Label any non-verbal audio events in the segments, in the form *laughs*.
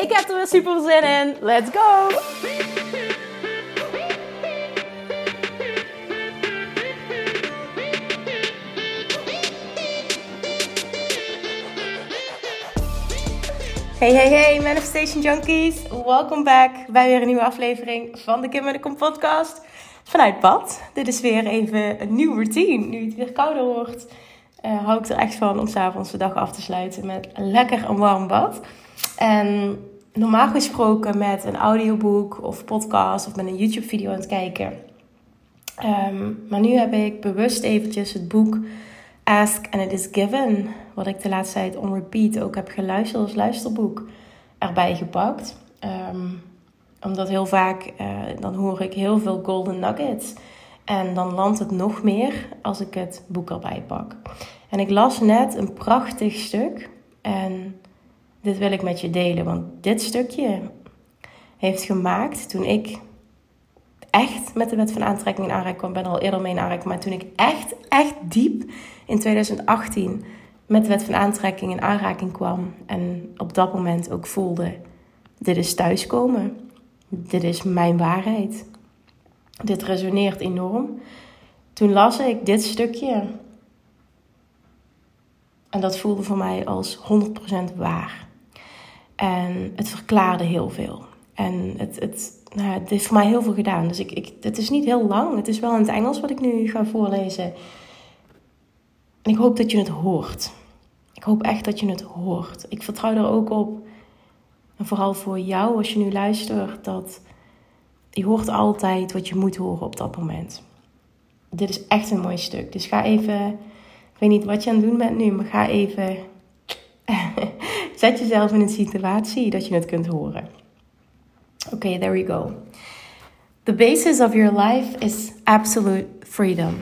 Ik heb er weer super zin in. Let's go! Hey, hey, hey, Manifestation Junkies. Welkom back bij weer een nieuwe aflevering van de Kim en de Kom podcast. Vanuit bad. Dit is weer even een nieuwe routine. Nu het weer kouder wordt, uh, hou ik er echt van om s'avonds de dag af te sluiten met een lekker en warm bad. En normaal gesproken met een audioboek of podcast of met een YouTube video aan het kijken. Um, maar nu heb ik bewust eventjes het boek Ask and It Is Given, wat ik de laatste tijd on repeat ook heb geluisterd als luisterboek, erbij gepakt. Um, omdat heel vaak, uh, dan hoor ik heel veel golden nuggets. En dan landt het nog meer als ik het boek erbij pak. En ik las net een prachtig stuk. En dit wil ik met je delen. Want dit stukje heeft gemaakt toen ik echt met de wet van aantrekking in aanraking kwam. Ik ben al eerder mee in aanraking. Maar toen ik echt, echt diep in 2018 met de wet van aantrekking in aanraking kwam. En op dat moment ook voelde, dit is thuiskomen. Dit is mijn waarheid. Dit resoneert enorm. Toen las ik dit stukje. En dat voelde voor mij als 100% waar. En het verklaarde heel veel. En het, het, nou, het heeft voor mij heel veel gedaan. Dus ik, ik, het is niet heel lang. Het is wel in het Engels wat ik nu ga voorlezen. En ik hoop dat je het hoort. Ik hoop echt dat je het hoort. Ik vertrouw er ook op. En vooral voor jou, als je nu luistert, dat je hoort altijd wat je moet horen op dat moment. Dit is echt een mooi stuk. Dus ga even, ik weet niet wat je aan het doen bent nu, maar ga even Zet jezelf in een situatie dat je het kunt horen. Oké, okay, there we go. The basis of your life is absolute freedom.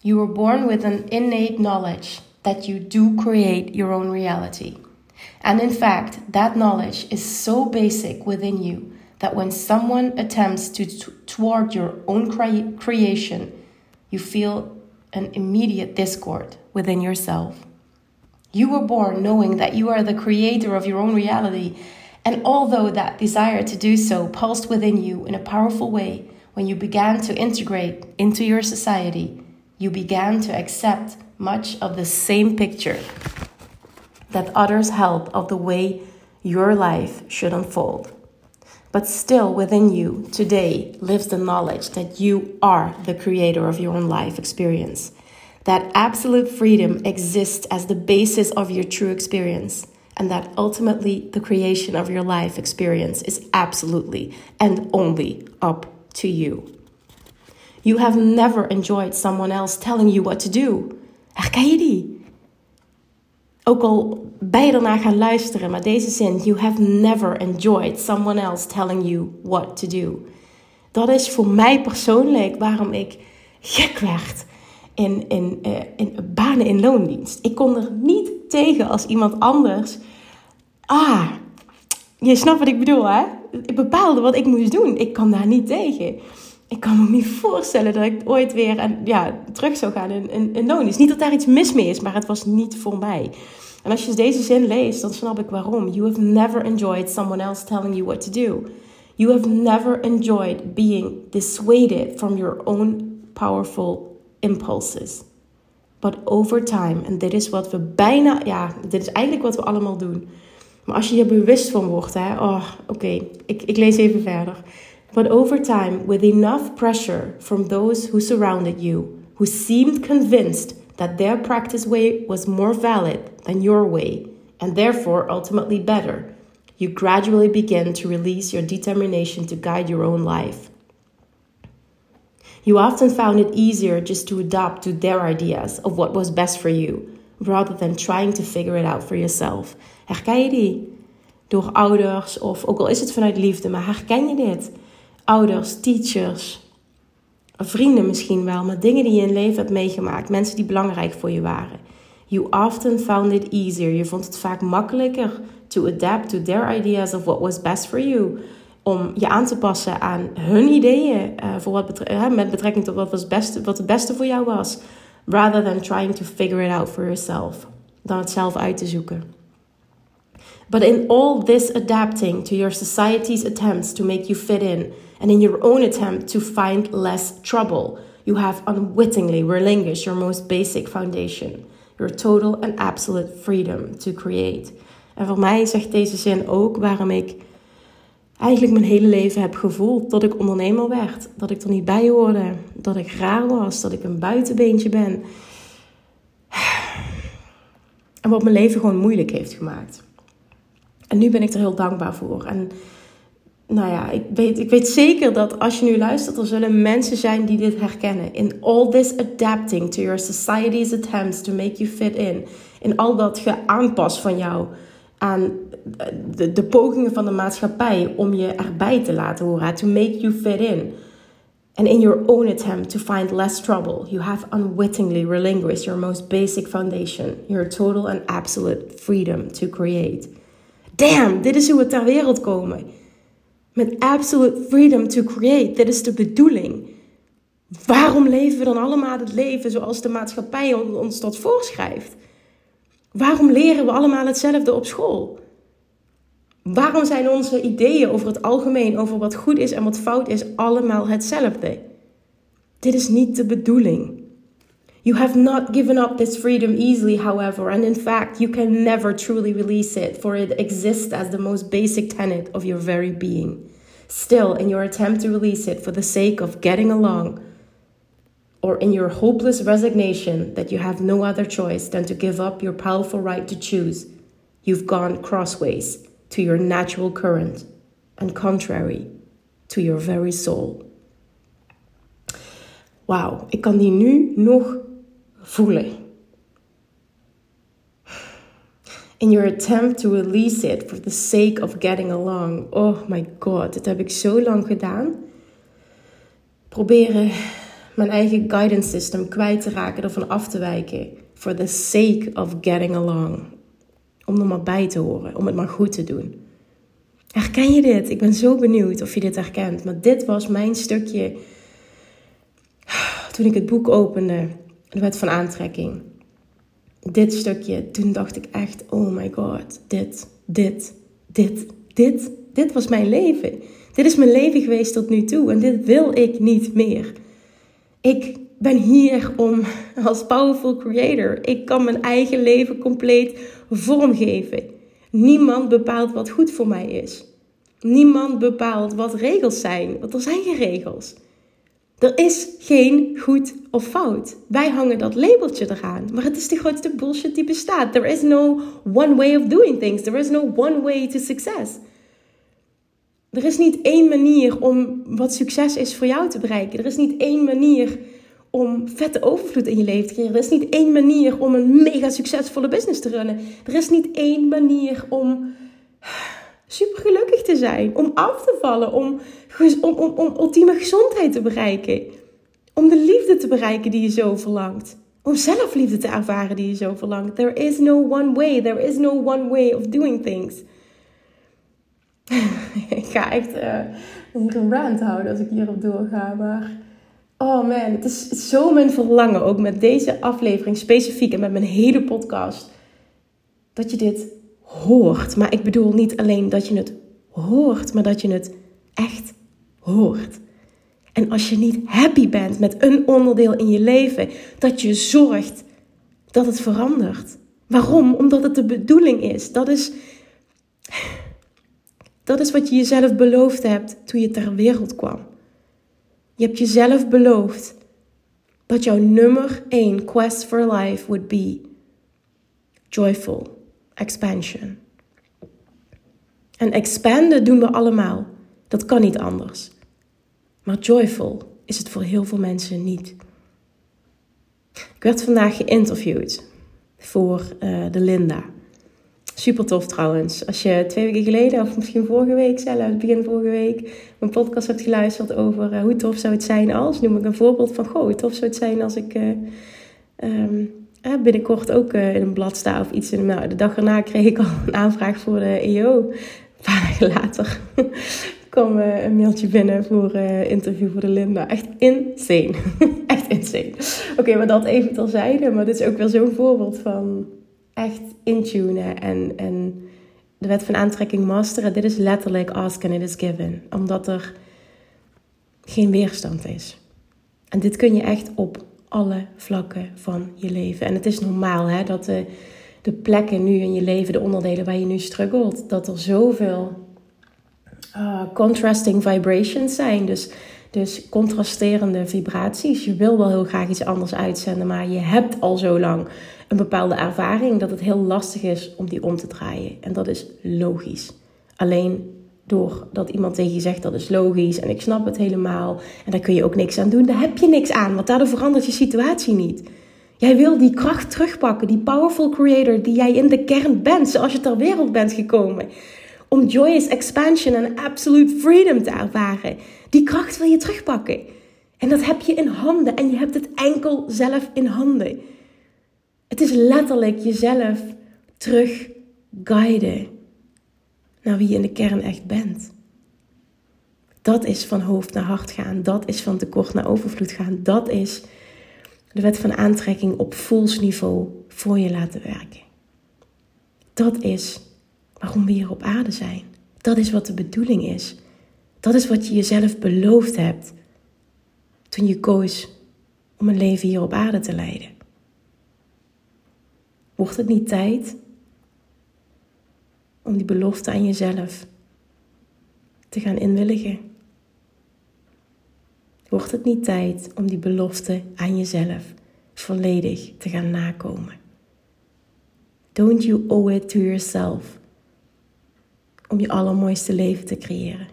You were born with an innate knowledge that you do create your own reality. And in fact, that knowledge is so basic within you that when someone attempts to thwart your own cre creation, you feel an immediate discord within yourself. You were born knowing that you are the creator of your own reality. And although that desire to do so pulsed within you in a powerful way, when you began to integrate into your society, you began to accept much of the same picture that others held of the way your life should unfold. But still within you today lives the knowledge that you are the creator of your own life experience that absolute freedom exists as the basis of your true experience, and that ultimately the creation of your life experience is absolutely and only up to you. You have never enjoyed someone else telling you what to do. Herken die? Ook al ben je gaan luisteren, maar deze zin, you have never enjoyed someone else telling you what to do. Dat is voor mij persoonlijk waarom ik gek werd in, in, uh, in banen in loondienst. Ik kon er niet tegen als iemand anders. Ah, je snapt wat ik bedoel, hè? Ik bepaalde wat ik moest doen. Ik kan daar niet tegen. Ik kan me niet voorstellen dat ik ooit weer en, ja, terug zou gaan in, in, in loondienst. Niet dat daar iets mis mee is, maar het was niet voor mij. En als je deze zin leest, dan snap ik waarom. You have never enjoyed someone else telling you what to do. You have never enjoyed being dissuaded from your own powerful impulses. But over time, en dit is wat we bijna, ja, dit is eigenlijk wat we allemaal doen. Maar als je hier bewust van wordt, hè, oh, oké, okay, ik, ik lees even verder. But over time, with enough pressure from those who surrounded you, who seemed convinced that their practice way was more valid than your way, and therefore ultimately better, you gradually begin to release your determination to guide your own life. You often found it easier just to adapt to their ideas of what was best for you, rather than trying to figure it out for yourself. Herken je die? door ouders of ook al is het vanuit liefde, maar herken je dit? Ouders, teachers, vrienden misschien wel, maar dingen die je in leven hebt meegemaakt, mensen die belangrijk voor je waren. You often found it easier. Je vond het vaak makkelijker to adapt to their ideas of what was best for you. Om je aan te passen aan hun ideeën uh, voor wat met betrekking tot wat, was beste, wat het beste voor jou was. Rather than trying to figure it out for yourself. Dan het zelf uit te zoeken. But in all this adapting to your society's attempts to make you fit in, and in your own attempt to find less trouble, you have unwittingly relinquished your most basic foundation, your total and absolute freedom to create. En voor mij zegt deze zin ook waarom ik eigenlijk mijn hele leven heb gevoeld dat ik ondernemer werd. Dat ik er niet bij hoorde, dat ik raar was, dat ik een buitenbeentje ben. En wat mijn leven gewoon moeilijk heeft gemaakt. En nu ben ik er heel dankbaar voor. En nou ja, ik weet, ik weet zeker dat als je nu luistert, er zullen mensen zijn die dit herkennen. In all this adapting to your society's attempts to make you fit in. In al dat geaanpas van jou aan de, de pogingen van de maatschappij om je erbij te laten horen. To make you fit in. And in your own attempt to find less trouble, you have unwittingly relinquished your most basic foundation, your total and absolute freedom to create. Damn, dit is hoe we ter wereld komen. Met absolute freedom to create. Dit is de bedoeling. Waarom leven we dan allemaal het leven zoals de maatschappij ons dat voorschrijft? Waarom leren we allemaal hetzelfde op school? Waarom zijn onze ideeën over het algemeen, over wat goed is en wat fout is, allemaal hetzelfde? Dit is niet de bedoeling. You have not given up this freedom easily, however, and in fact, you can never truly release it, for it exists as the most basic tenet of your very being. Still, in your attempt to release it for the sake of getting along, or in your hopeless resignation that you have no other choice than to give up your powerful right to choose, you've gone crossways to your natural current and contrary to your very soul. Wauw, ik kan die nu nog voelen. In your attempt to release it for the sake of getting along. Oh my god, dit heb ik zo lang gedaan. Proberen mijn eigen guidance system kwijt te raken, ervan af te wijken. For the sake of getting along. Om er maar bij te horen, om het maar goed te doen. Herken je dit? Ik ben zo benieuwd of je dit herkent. Maar dit was mijn stukje *sighs* toen ik het boek opende de wet van aantrekking. Dit stukje, toen dacht ik echt, oh my god, dit, dit, dit, dit, dit was mijn leven. Dit is mijn leven geweest tot nu toe en dit wil ik niet meer. Ik ben hier om als powerful creator. Ik kan mijn eigen leven compleet vormgeven. Niemand bepaalt wat goed voor mij is. Niemand bepaalt wat regels zijn, want er zijn geen regels. Er is geen goed of fout. Wij hangen dat labeltje eraan. Maar het is de grootste bullshit die bestaat. There is no one way of doing things. There is no one way to success. Er is niet één manier om wat succes is voor jou te bereiken. Er is niet één manier om vette overvloed in je leven te creëren. Er is niet één manier om een mega succesvolle business te runnen. Er is niet één manier om super gelukkig te zijn, om af te vallen, om, om, om, om ultieme gezondheid te bereiken, om de liefde te bereiken die je zo verlangt, om zelfliefde te ervaren die je zo verlangt. There is no one way, there is no one way of doing things. *laughs* ik ga echt uh, een rant houden als ik hierop doorga, maar... Oh man, het is zo mijn verlangen, ook met deze aflevering specifiek en met mijn hele podcast, dat je dit hoort. Maar ik bedoel niet alleen dat je het hoort, maar dat je het echt hoort. En als je niet happy bent met een onderdeel in je leven, dat je zorgt dat het verandert. Waarom? Omdat het de bedoeling is. Dat is, dat is wat je jezelf beloofd hebt toen je ter wereld kwam. Je hebt jezelf beloofd dat jouw nummer één quest for life would be joyful expansion. En expanden doen we allemaal. Dat kan niet anders. Maar joyful is het voor heel veel mensen niet. Ik werd vandaag geïnterviewd voor uh, de Linda. Super tof trouwens. Als je twee weken geleden, of misschien vorige week zelf, begin vorige week, mijn podcast hebt geluisterd over uh, hoe tof zou het zijn als, noem ik een voorbeeld van, goh, hoe tof zou het zijn als ik uh, um, binnenkort ook in een blad sta of iets. Nou, de dag erna kreeg ik al *laughs* een aanvraag voor de EO. Een paar dagen later *laughs* kwam een mailtje binnen voor interview voor de Linda. Echt insane. *laughs* Echt insane. Oké, maar dat even terzijde. Maar dit is ook wel zo'n voorbeeld van echt intunen en, en de wet van aantrekking masteren. Dit is letterlijk ask and it is given. Omdat er geen weerstand is. En dit kun je echt op alle vlakken van je leven. En het is normaal hè, dat de, de plekken nu in je leven, de onderdelen waar je nu struggelt, dat er zoveel uh, contrasting vibrations zijn. Dus, dus contrasterende vibraties. Je wil wel heel graag iets anders uitzenden, maar je hebt al zo lang een bepaalde ervaring dat het heel lastig is om die om te draaien. En dat is logisch. Alleen doordat iemand tegen je zegt dat is logisch en ik snap het helemaal en daar kun je ook niks aan doen, daar heb je niks aan, want daardoor verandert je situatie niet. Jij wil die kracht terugpakken, die powerful creator die jij in de kern bent, zoals je ter wereld bent gekomen. Om joyous expansion en absolute freedom te ervaren. Die kracht wil je terugpakken. En dat heb je in handen en je hebt het enkel zelf in handen. Het is letterlijk jezelf terug guiden naar wie je in de kern echt bent. Dat is van hoofd naar hart gaan. Dat is van tekort naar overvloed gaan. Dat is de wet van aantrekking op voelsniveau voor je laten werken. Dat is waarom we hier op aarde zijn. Dat is wat de bedoeling is. Dat is wat je jezelf beloofd hebt toen je koos om een leven hier op aarde te leiden. Wordt het niet tijd om die belofte aan jezelf te gaan inwilligen? Wordt het niet tijd om die belofte aan jezelf volledig te gaan nakomen? Don't you owe it to yourself om je allermooiste leven te creëren?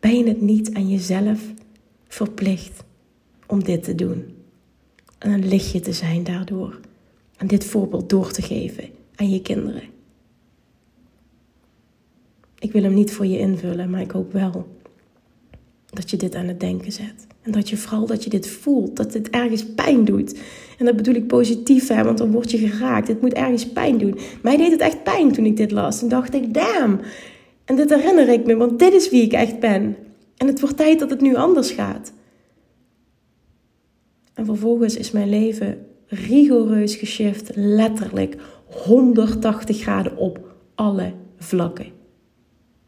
Ben je het niet aan jezelf verplicht om dit te doen? En een lichtje te zijn daardoor. En dit voorbeeld door te geven aan je kinderen. Ik wil hem niet voor je invullen, maar ik hoop wel dat je dit aan het denken zet. En dat je vooral dat je dit voelt, dat dit ergens pijn doet. En dat bedoel ik positief, hè, want dan word je geraakt. Het moet ergens pijn doen. Mij deed het echt pijn toen ik dit las. En dacht ik, damn. En dit herinner ik me, want dit is wie ik echt ben. En het wordt tijd dat het nu anders gaat. En vervolgens is mijn leven rigoureus geshift, letterlijk 180 graden op alle vlakken.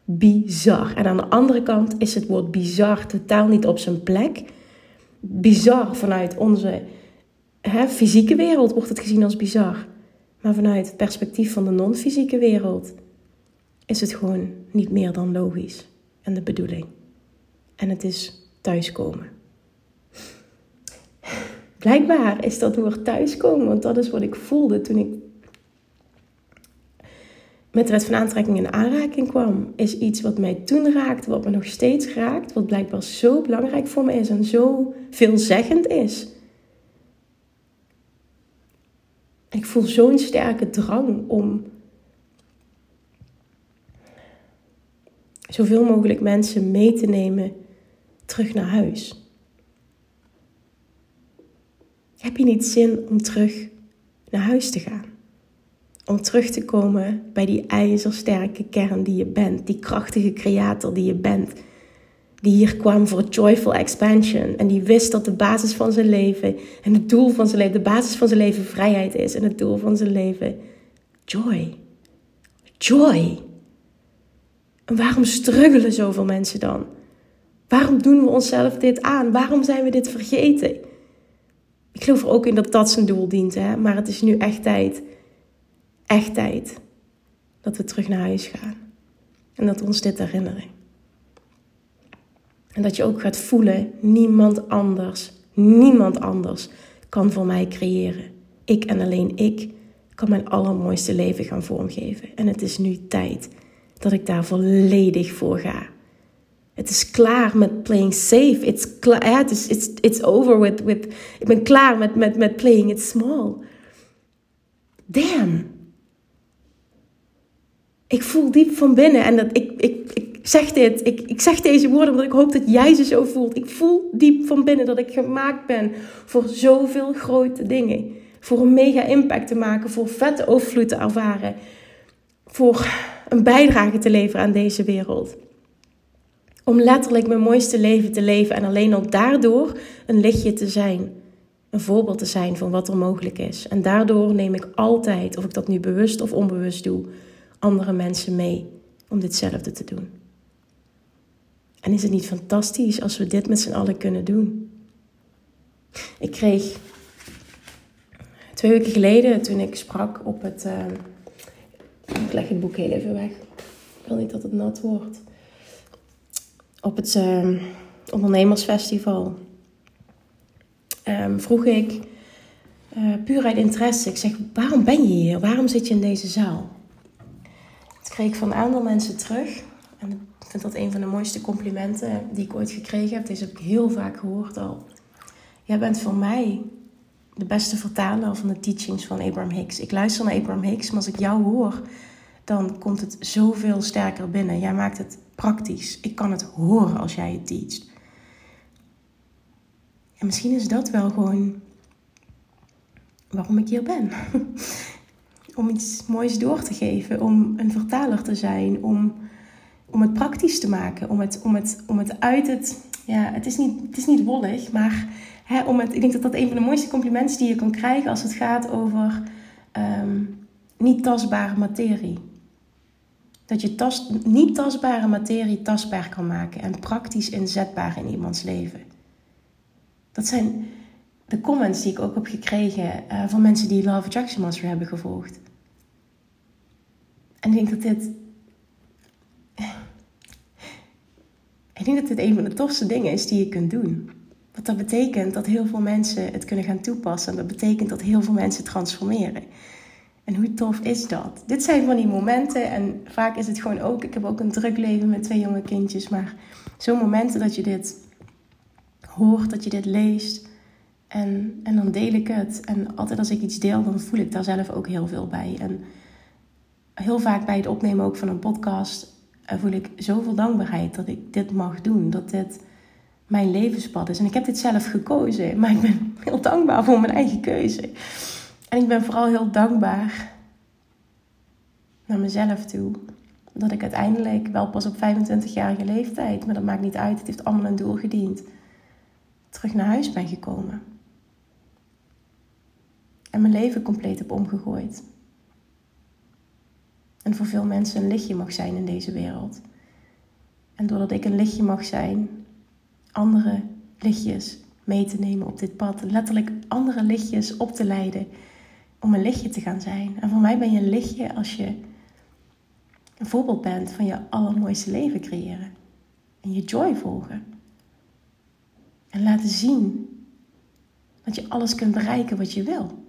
Bizar. En aan de andere kant is het woord bizar totaal niet op zijn plek. Bizar vanuit onze hè, fysieke wereld wordt het gezien als bizar. Maar vanuit het perspectief van de non-fysieke wereld is het gewoon niet meer dan logisch en de bedoeling. En het is thuiskomen. Blijkbaar is dat woord thuiskomen, want dat is wat ik voelde toen ik met de wet van aantrekking in aanraking kwam. Is iets wat mij toen raakte, wat me nog steeds raakt, wat blijkbaar zo belangrijk voor me is en zo veelzeggend is. Ik voel zo'n sterke drang om zoveel mogelijk mensen mee te nemen terug naar huis. Heb je niet zin om terug naar huis te gaan? Om terug te komen bij die ijzersterke kern die je bent, die krachtige creator die je bent, die hier kwam voor joyful expansion en die wist dat de basis van zijn leven en het doel van zijn leven, de basis van zijn leven vrijheid is en het doel van zijn leven joy. Joy. En waarom struggelen zoveel mensen dan? Waarom doen we onszelf dit aan? Waarom zijn we dit vergeten? Ik geloof er ook in dat dat zijn doel dient, hè? maar het is nu echt tijd, echt tijd, dat we terug naar huis gaan. En dat we ons dit herinneren. En dat je ook gaat voelen, niemand anders, niemand anders kan voor mij creëren. Ik en alleen ik kan mijn allermooiste leven gaan vormgeven. En het is nu tijd dat ik daar volledig voor ga. Het is klaar met playing safe. It's ja, het is, it's, it's over with... Ik ben klaar met, met, met playing it small. Damn. Ik voel diep van binnen en dat, ik, ik, ik zeg dit, ik, ik zeg deze woorden omdat ik hoop dat jij ze zo voelt. Ik voel diep van binnen dat ik gemaakt ben voor zoveel grote dingen. Voor een mega impact te maken, voor vette overvloed te ervaren. Voor een bijdrage te leveren aan deze wereld. Om letterlijk mijn mooiste leven te leven en alleen al daardoor een lichtje te zijn. Een voorbeeld te zijn van wat er mogelijk is. En daardoor neem ik altijd, of ik dat nu bewust of onbewust doe, andere mensen mee om ditzelfde te doen. En is het niet fantastisch als we dit met z'n allen kunnen doen? Ik kreeg twee weken geleden, toen ik sprak op het. Uh, ik leg het boek heel even weg. Ik wil niet dat het nat wordt. Op het uh, ondernemersfestival um, vroeg ik uh, puur uit interesse. Ik zeg: Waarom ben je hier? Waarom zit je in deze zaal? Dat kreeg ik van een aantal mensen terug. En ik vind dat een van de mooiste complimenten die ik ooit gekregen heb. Deze heb ik heel vaak gehoord al. Jij bent voor mij de beste vertaler van de teachings van Abraham Hicks. Ik luister naar Abraham Hicks, maar als ik jou hoor, dan komt het zoveel sterker binnen. Jij maakt het praktisch. Ik kan het horen als jij het teacht. En misschien is dat wel gewoon waarom ik hier ben. *laughs* om iets moois door te geven, om een vertaler te zijn, om, om het praktisch te maken, om het, om het, om het uit het. Ja, het is niet, het is niet wollig, maar hè, om het, ik denk dat dat een van de mooiste complimenten die je kan krijgen als het gaat over ehm, niet tastbare materie. Dat je niet tastbare materie tastbaar kan maken en praktisch inzetbaar in iemands leven. Dat zijn de comments die ik ook heb gekregen uh, van mensen die Love Attraction Master hebben gevolgd. En ik denk dat dit. *laughs* Ik denk dat dit een van de tofste dingen is die je kunt doen. Want dat betekent dat heel veel mensen het kunnen gaan toepassen. En dat betekent dat heel veel mensen transformeren. En hoe tof is dat? Dit zijn van die momenten. En vaak is het gewoon ook. Ik heb ook een druk leven met twee jonge kindjes. Maar zo'n momenten dat je dit hoort, dat je dit leest. En, en dan deel ik het. En altijd als ik iets deel, dan voel ik daar zelf ook heel veel bij. En heel vaak bij het opnemen ook van een podcast eh, voel ik zoveel dankbaarheid dat ik dit mag doen. Dat dit mijn levenspad is. En ik heb dit zelf gekozen, maar ik ben heel dankbaar voor mijn eigen keuze. En ik ben vooral heel dankbaar naar mezelf toe. Dat ik uiteindelijk, wel pas op 25-jarige leeftijd, maar dat maakt niet uit, het heeft allemaal een doel gediend, terug naar huis ben gekomen. En mijn leven compleet heb omgegooid. En voor veel mensen een lichtje mag zijn in deze wereld. En doordat ik een lichtje mag zijn, andere lichtjes mee te nemen op dit pad. Letterlijk andere lichtjes op te leiden om een lichtje te gaan zijn. En voor mij ben je een lichtje als je een voorbeeld bent van je allermooiste leven creëren. En je joy volgen. En laten zien dat je alles kunt bereiken wat je wil.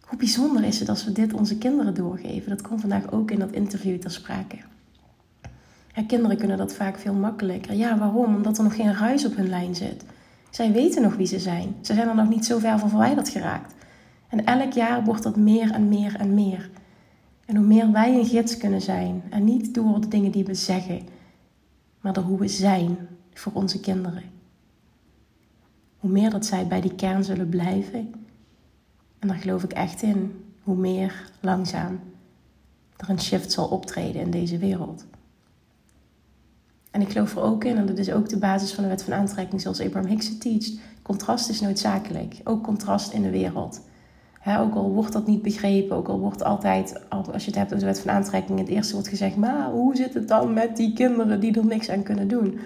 Hoe bijzonder is het als we dit onze kinderen doorgeven? Dat kwam vandaag ook in dat interview ter sprake. Ja, kinderen kunnen dat vaak veel makkelijker. Ja, waarom? Omdat er nog geen ruis op hun lijn zit. Zij weten nog wie ze zijn. Ze zijn er nog niet zo ver van verwijderd geraakt. En elk jaar wordt dat meer en meer en meer. En hoe meer wij een gids kunnen zijn, en niet door de dingen die we zeggen, maar door hoe we zijn voor onze kinderen. Hoe meer dat zij bij die kern zullen blijven, en daar geloof ik echt in, hoe meer langzaam er een shift zal optreden in deze wereld. En ik geloof er ook in, en dat is ook de basis van de wet van aantrekking, zoals Abraham Hicks het teacht. Contrast is noodzakelijk. Ook contrast in de wereld. ook al wordt dat niet begrepen, ook al wordt altijd, als je het hebt over de wet van aantrekking, het eerste wordt gezegd, maar hoe zit het dan met die kinderen die er niks aan kunnen doen?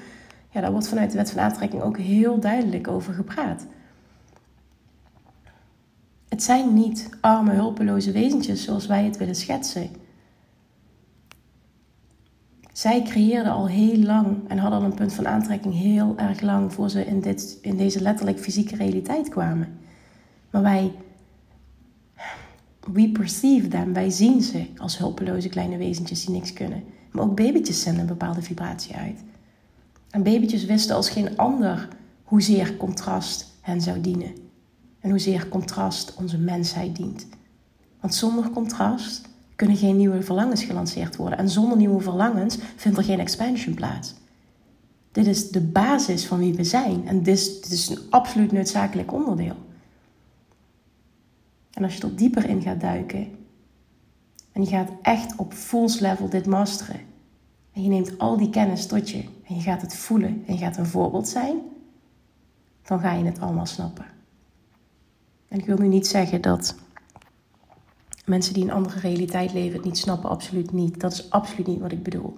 Ja, daar wordt vanuit de wet van aantrekking ook heel duidelijk over gepraat. Het zijn niet arme, hulpeloze wezentjes zoals wij het willen schetsen. Zij creëerden al heel lang en hadden al een punt van aantrekking heel erg lang voor ze in, dit, in deze letterlijk fysieke realiteit kwamen. Maar wij, we perceive them, wij zien ze als hulpeloze kleine wezentjes die niks kunnen. Maar ook babytjes zenden een bepaalde vibratie uit. En babytjes wisten als geen ander hoezeer contrast hen zou dienen. En hoezeer contrast onze mensheid dient. Want zonder contrast kunnen geen nieuwe verlangens gelanceerd worden. En zonder nieuwe verlangens vindt er geen expansion plaats. Dit is de basis van wie we zijn. En dit is, een absoluut noodzakelijk onderdeel. En als je er dieper in gaat duiken, en je gaat echt op fulls level dit masteren, en je neemt al die kennis tot je, en je gaat het voelen, en je gaat een voorbeeld zijn, dan ga je het allemaal snappen. En ik wil nu niet zeggen dat mensen die een andere realiteit leven het niet snappen, absoluut niet. Dat is absoluut niet wat ik bedoel.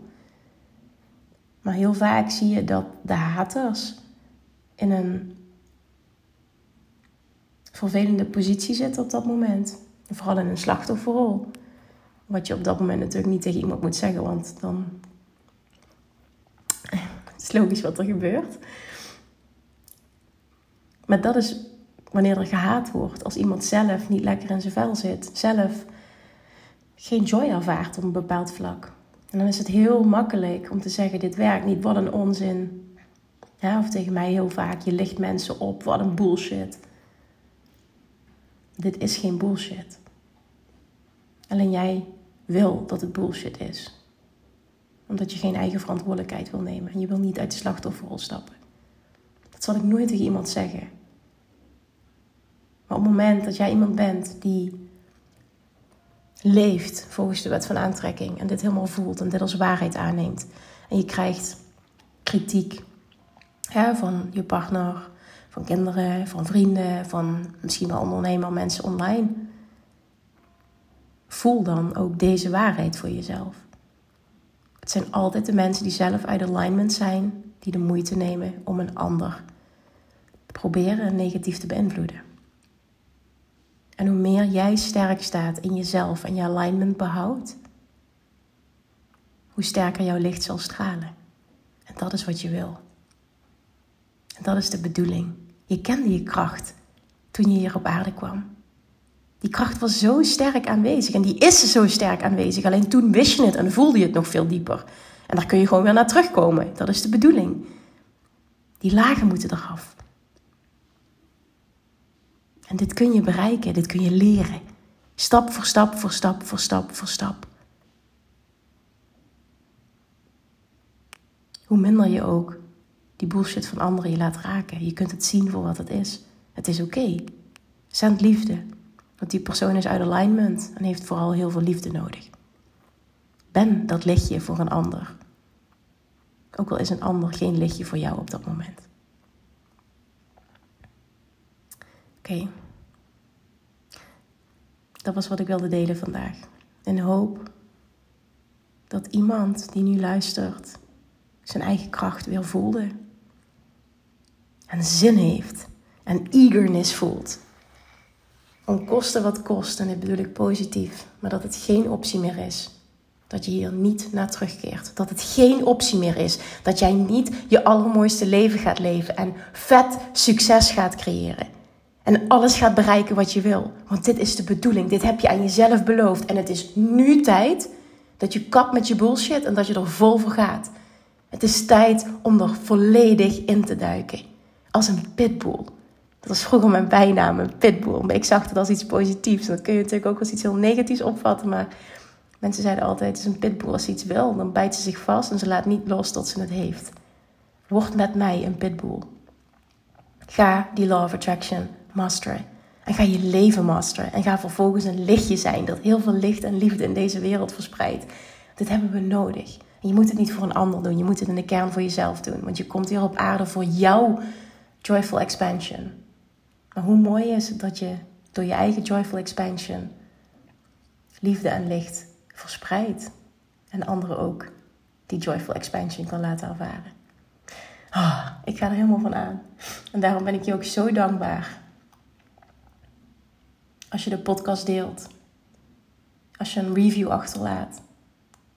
Maar heel vaak zie je dat de haters in een vervelende positie zitten op dat moment. Vooral in een slachtofferrol. Wat je op dat moment natuurlijk niet tegen iemand moet zeggen, want dan *laughs* het is logisch wat er gebeurt. Maar dat is wanneer er gehaat wordt. Als iemand zelf niet lekker in zijn vel zit. Zelf geen joy ervaart op een bepaald vlak. En dan is het heel makkelijk om te zeggen: dit werkt niet, wat een onzin. Ja, of tegen mij heel vaak: je licht mensen op, wat een bullshit. Dit is geen bullshit. Alleen jij wil dat het bullshit is. Omdat je geen eigen verantwoordelijkheid wil nemen en je wil niet uit de slachtofferrol stappen. Dat zal ik nooit tegen iemand zeggen. Op het moment dat jij iemand bent die leeft volgens de wet van aantrekking en dit helemaal voelt en dit als waarheid aanneemt en je krijgt kritiek van je partner, van kinderen, van vrienden, van misschien wel ondernemer, mensen online, voel dan ook deze waarheid voor jezelf. Het zijn altijd de mensen die zelf uit alignment zijn, die de moeite nemen om een ander te proberen negatief te beïnvloeden. En hoe meer jij sterk staat in jezelf en je alignment behoudt, hoe sterker jouw licht zal stralen. En dat is wat je wil. En dat is de bedoeling. Je kende je kracht toen je hier op aarde kwam. Die kracht was zo sterk aanwezig en die is zo sterk aanwezig. Alleen toen wist je het en voelde je het nog veel dieper. En daar kun je gewoon weer naar terugkomen. Dat is de bedoeling. Die lagen moeten eraf. En dit kun je bereiken, dit kun je leren. Stap voor stap voor stap voor stap voor stap. Hoe minder je ook die bullshit van anderen je laat raken. Je kunt het zien voor wat het is. Het is oké. Okay. Zend liefde. Want die persoon is uit alignment en heeft vooral heel veel liefde nodig. Ben dat lichtje voor een ander. Ook al is een ander geen lichtje voor jou op dat moment. Oké. Dat was wat ik wilde delen vandaag. In hoop dat iemand die nu luistert zijn eigen kracht weer voelde. En zin heeft en eagerness voelt. Om kosten wat kost, en dit bedoel ik positief, maar dat het geen optie meer is. Dat je hier niet naar terugkeert. Dat het geen optie meer is. Dat jij niet je allermooiste leven gaat leven en vet succes gaat creëren. En alles gaat bereiken wat je wil. Want dit is de bedoeling. Dit heb je aan jezelf beloofd. En het is nu tijd dat je kapt met je bullshit en dat je er vol voor gaat. Het is tijd om er volledig in te duiken. Als een pitbull. Dat was vroeger mijn bijnaam, een pitbull. Maar ik zag het als iets positiefs. Dan kun je natuurlijk ook als iets heel negatiefs opvatten. Maar mensen zeiden altijd, het is een pitbull. Als ze iets wil, dan bijt ze zich vast en ze laat niet los tot ze het heeft. Word met mij een pitbull. Ga die law of attraction masteren. En ga je leven masteren. En ga vervolgens een lichtje zijn dat heel veel licht en liefde in deze wereld verspreidt. Dit hebben we nodig. Je moet het niet voor een ander doen. Je moet het in de kern voor jezelf doen. Want je komt hier op aarde voor jouw joyful expansion. Maar hoe mooi is het dat je door je eigen joyful expansion liefde en licht verspreidt. En anderen ook die joyful expansion kan laten ervaren. Oh, ik ga er helemaal van aan. En daarom ben ik je ook zo dankbaar als je de podcast deelt. Als je een review achterlaat.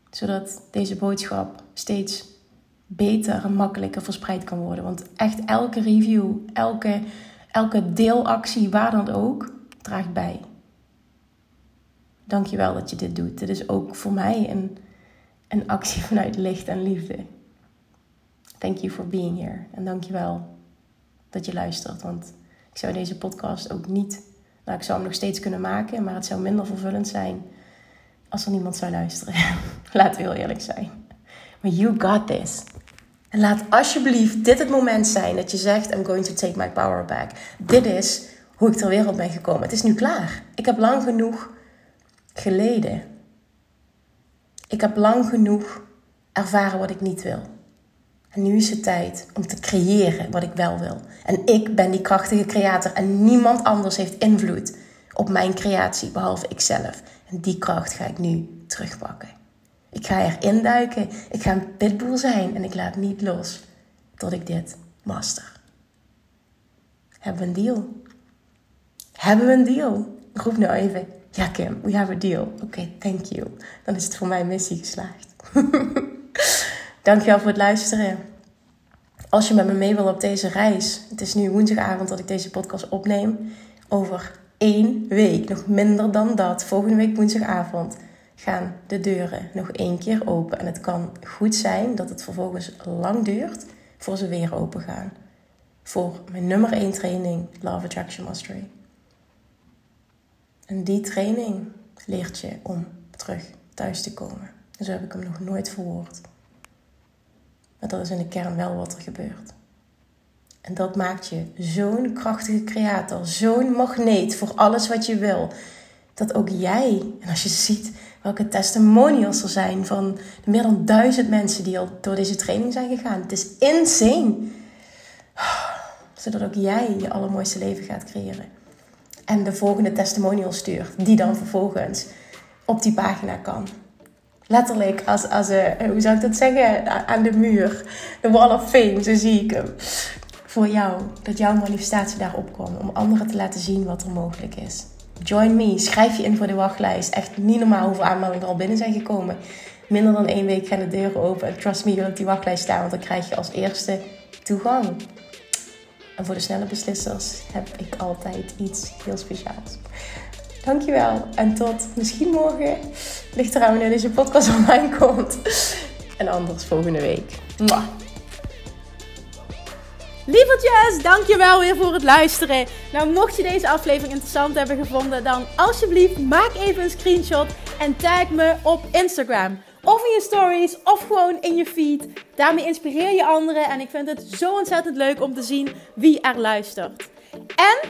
Zodat deze boodschap steeds beter en makkelijker verspreid kan worden. Want echt elke review, elke, elke deelactie, waar dan ook, draagt bij. Dankjewel dat je dit doet. Dit is ook voor mij een, een actie *laughs* vanuit licht en liefde. Thank you for being here. En dankjewel dat je luistert. Want ik zou deze podcast ook niet nou, ik zou hem nog steeds kunnen maken, maar het zou minder vervullend zijn als er niemand zou luisteren. *laughs* Laten we heel eerlijk zijn. Maar you got this. En laat alsjeblieft dit het moment zijn dat je zegt: I'm going to take my power back. Dit is hoe ik ter wereld ben gekomen. Het is nu klaar. Ik heb lang genoeg geleden. Ik heb lang genoeg ervaren wat ik niet wil. En nu is het tijd om te creëren wat ik wel wil. En ik ben die krachtige creator en niemand anders heeft invloed op mijn creatie behalve ikzelf. En die kracht ga ik nu terugpakken. Ik ga erin duiken. Ik ga een pitbull zijn en ik laat niet los tot ik dit master. Hebben we een deal? Hebben we een deal? Roep nou even. Ja, Kim, we have a deal. Oké, thank you. Dan is het voor mij missie geslaagd. *laughs* Dankjewel voor het luisteren. Als je met me mee wil op deze reis, het is nu woensdagavond dat ik deze podcast opneem. Over één week, nog minder dan dat, volgende week woensdagavond, gaan de deuren nog één keer open. En het kan goed zijn dat het vervolgens lang duurt voor ze weer open gaan. Voor mijn nummer één training, Love Attraction Mastery. En die training leert je om terug thuis te komen. En zo heb ik hem nog nooit verwoord. Maar dat is in de kern wel wat er gebeurt. En dat maakt je zo'n krachtige creator, zo'n magneet voor alles wat je wil. Dat ook jij, en als je ziet welke testimonials er zijn van meer dan duizend mensen die al door deze training zijn gegaan. Het is insane. Zodat ook jij je allermooiste leven gaat creëren. En de volgende testimonial stuurt, die dan vervolgens op die pagina kan letterlijk als, als een, hoe zou ik dat zeggen, aan de muur. De wall of fame, zo zie ik hem. Voor jou, dat jouw manifestatie daarop komt. Om anderen te laten zien wat er mogelijk is. Join me, schrijf je in voor de wachtlijst. Echt niet normaal hoeveel aanmeldingen er al binnen zijn gekomen. Minder dan één week gaan de deuren open. En trust me, je wil op die wachtlijst staan, want dan krijg je als eerste toegang. En voor de snelle beslissers heb ik altijd iets heel speciaals. Dankjewel. En tot misschien morgen. Ligt eraan wanneer deze podcast *laughs* online komt. En anders volgende week. Mwah. Lievertjes, dankjewel weer voor het luisteren. Nou, mocht je deze aflevering interessant hebben gevonden, dan alsjeblieft maak even een screenshot en tag me op Instagram. Of in je stories, of gewoon in je feed. Daarmee inspireer je anderen en ik vind het zo ontzettend leuk om te zien wie er luistert. En